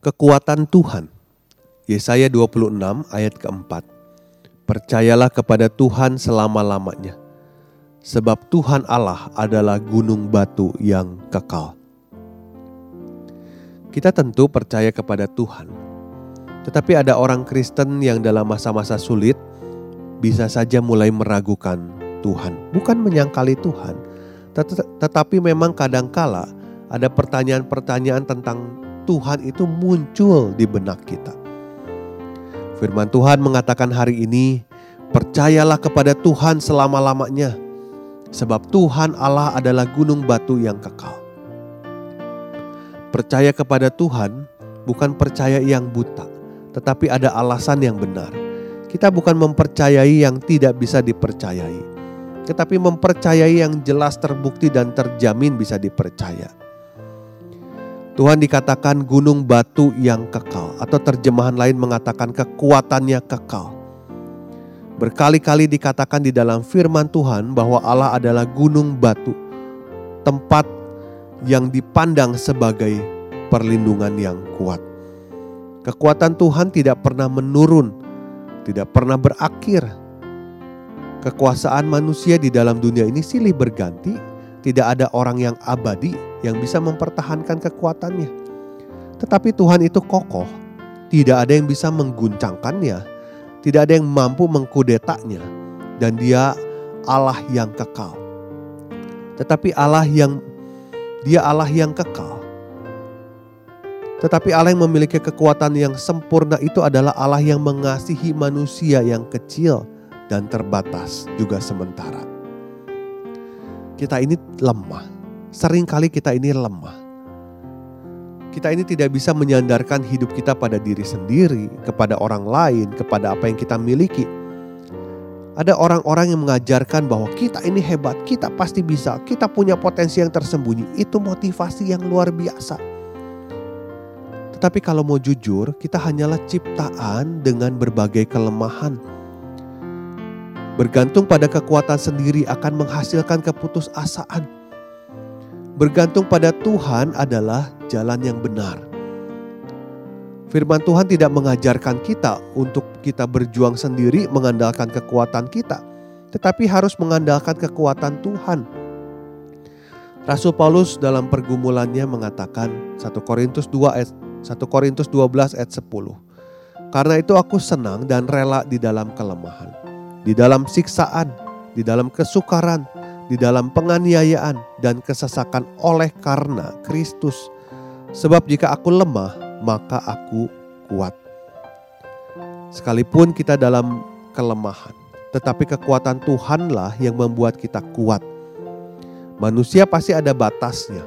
Kekuatan Tuhan. Yesaya 26 ayat keempat. Percayalah kepada Tuhan selama-lamanya. Sebab Tuhan Allah adalah gunung batu yang kekal. Kita tentu percaya kepada Tuhan. Tetapi ada orang Kristen yang dalam masa-masa sulit bisa saja mulai meragukan Tuhan, bukan menyangkali Tuhan, tetapi memang kadangkala ada pertanyaan-pertanyaan tentang Tuhan itu muncul di benak kita. Firman Tuhan mengatakan hari ini, percayalah kepada Tuhan selama-lamanya, sebab Tuhan Allah adalah gunung batu yang kekal. Percaya kepada Tuhan bukan percaya yang buta, tetapi ada alasan yang benar. Kita bukan mempercayai yang tidak bisa dipercayai, tetapi mempercayai yang jelas terbukti dan terjamin bisa dipercaya. Tuhan dikatakan gunung batu yang kekal, atau terjemahan lain mengatakan kekuatannya kekal. Berkali-kali dikatakan di dalam firman Tuhan bahwa Allah adalah gunung batu, tempat yang dipandang sebagai perlindungan yang kuat. Kekuatan Tuhan tidak pernah menurun, tidak pernah berakhir. Kekuasaan manusia di dalam dunia ini silih berganti, tidak ada orang yang abadi yang bisa mempertahankan kekuatannya. Tetapi Tuhan itu kokoh, tidak ada yang bisa mengguncangkannya, tidak ada yang mampu mengkudetanya, dan Dia Allah yang kekal. Tetapi Allah yang Dia Allah yang kekal. Tetapi Allah yang memiliki kekuatan yang sempurna itu adalah Allah yang mengasihi manusia yang kecil dan terbatas juga sementara. Kita ini lemah Seringkali kita ini lemah. Kita ini tidak bisa menyandarkan hidup kita pada diri sendiri, kepada orang lain, kepada apa yang kita miliki. Ada orang-orang yang mengajarkan bahwa kita ini hebat, kita pasti bisa, kita punya potensi yang tersembunyi. Itu motivasi yang luar biasa. Tetapi kalau mau jujur, kita hanyalah ciptaan dengan berbagai kelemahan. Bergantung pada kekuatan sendiri akan menghasilkan keputusasaan Bergantung pada Tuhan adalah jalan yang benar. Firman Tuhan tidak mengajarkan kita untuk kita berjuang sendiri mengandalkan kekuatan kita, tetapi harus mengandalkan kekuatan Tuhan. Rasul Paulus dalam pergumulannya mengatakan 1 Korintus 2 ayat 1 Korintus 12 ayat 10. Karena itu aku senang dan rela di dalam kelemahan, di dalam siksaan, di dalam kesukaran, di dalam penganiayaan dan kesesakan oleh karena Kristus. Sebab jika aku lemah, maka aku kuat. Sekalipun kita dalam kelemahan, tetapi kekuatan Tuhanlah yang membuat kita kuat. Manusia pasti ada batasnya.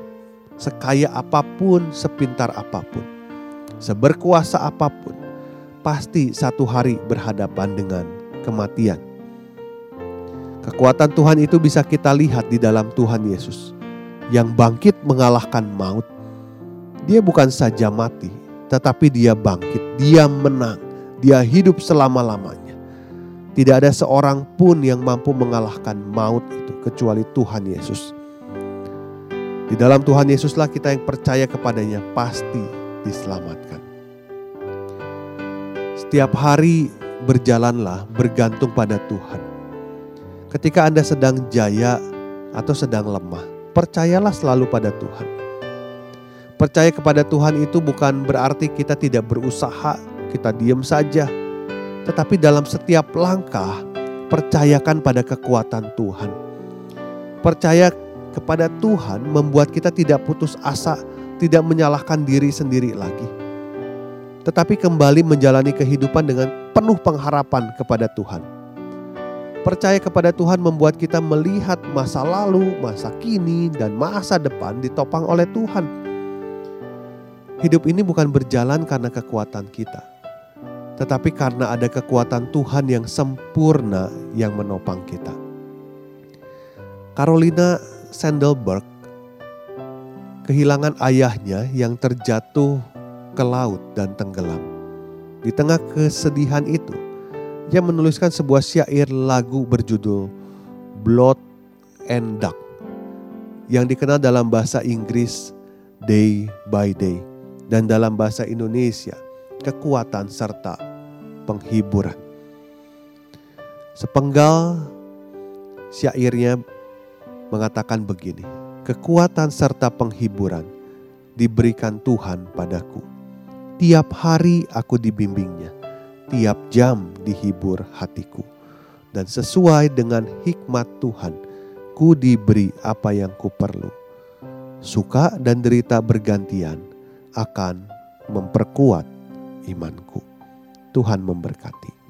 Sekaya apa pun, sepintar apa pun, seberkuasa apa pun, pasti satu hari berhadapan dengan kematian. Kekuatan Tuhan itu bisa kita lihat di dalam Tuhan Yesus yang bangkit mengalahkan maut. Dia bukan saja mati, tetapi dia bangkit, dia menang, dia hidup selama-lamanya. Tidak ada seorang pun yang mampu mengalahkan maut itu kecuali Tuhan Yesus. Di dalam Tuhan Yesuslah kita yang percaya kepadanya pasti diselamatkan. Setiap hari berjalanlah bergantung pada Tuhan Ketika Anda sedang jaya atau sedang lemah, percayalah selalu pada Tuhan. Percaya kepada Tuhan itu bukan berarti kita tidak berusaha, kita diam saja. Tetapi dalam setiap langkah, percayakan pada kekuatan Tuhan. Percaya kepada Tuhan membuat kita tidak putus asa, tidak menyalahkan diri sendiri lagi. Tetapi kembali menjalani kehidupan dengan penuh pengharapan kepada Tuhan Percaya kepada Tuhan membuat kita melihat masa lalu, masa kini, dan masa depan ditopang oleh Tuhan. Hidup ini bukan berjalan karena kekuatan kita, tetapi karena ada kekuatan Tuhan yang sempurna yang menopang kita. Carolina Sandelberg kehilangan ayahnya yang terjatuh ke laut dan tenggelam. Di tengah kesedihan itu, dia menuliskan sebuah syair lagu berjudul Blood and Duck yang dikenal dalam bahasa Inggris Day by Day dan dalam bahasa Indonesia kekuatan serta penghiburan. Sepenggal syairnya mengatakan begini, kekuatan serta penghiburan diberikan Tuhan padaku. Tiap hari aku dibimbingnya tiap jam dihibur hatiku. Dan sesuai dengan hikmat Tuhan, ku diberi apa yang ku perlu. Suka dan derita bergantian akan memperkuat imanku. Tuhan memberkati.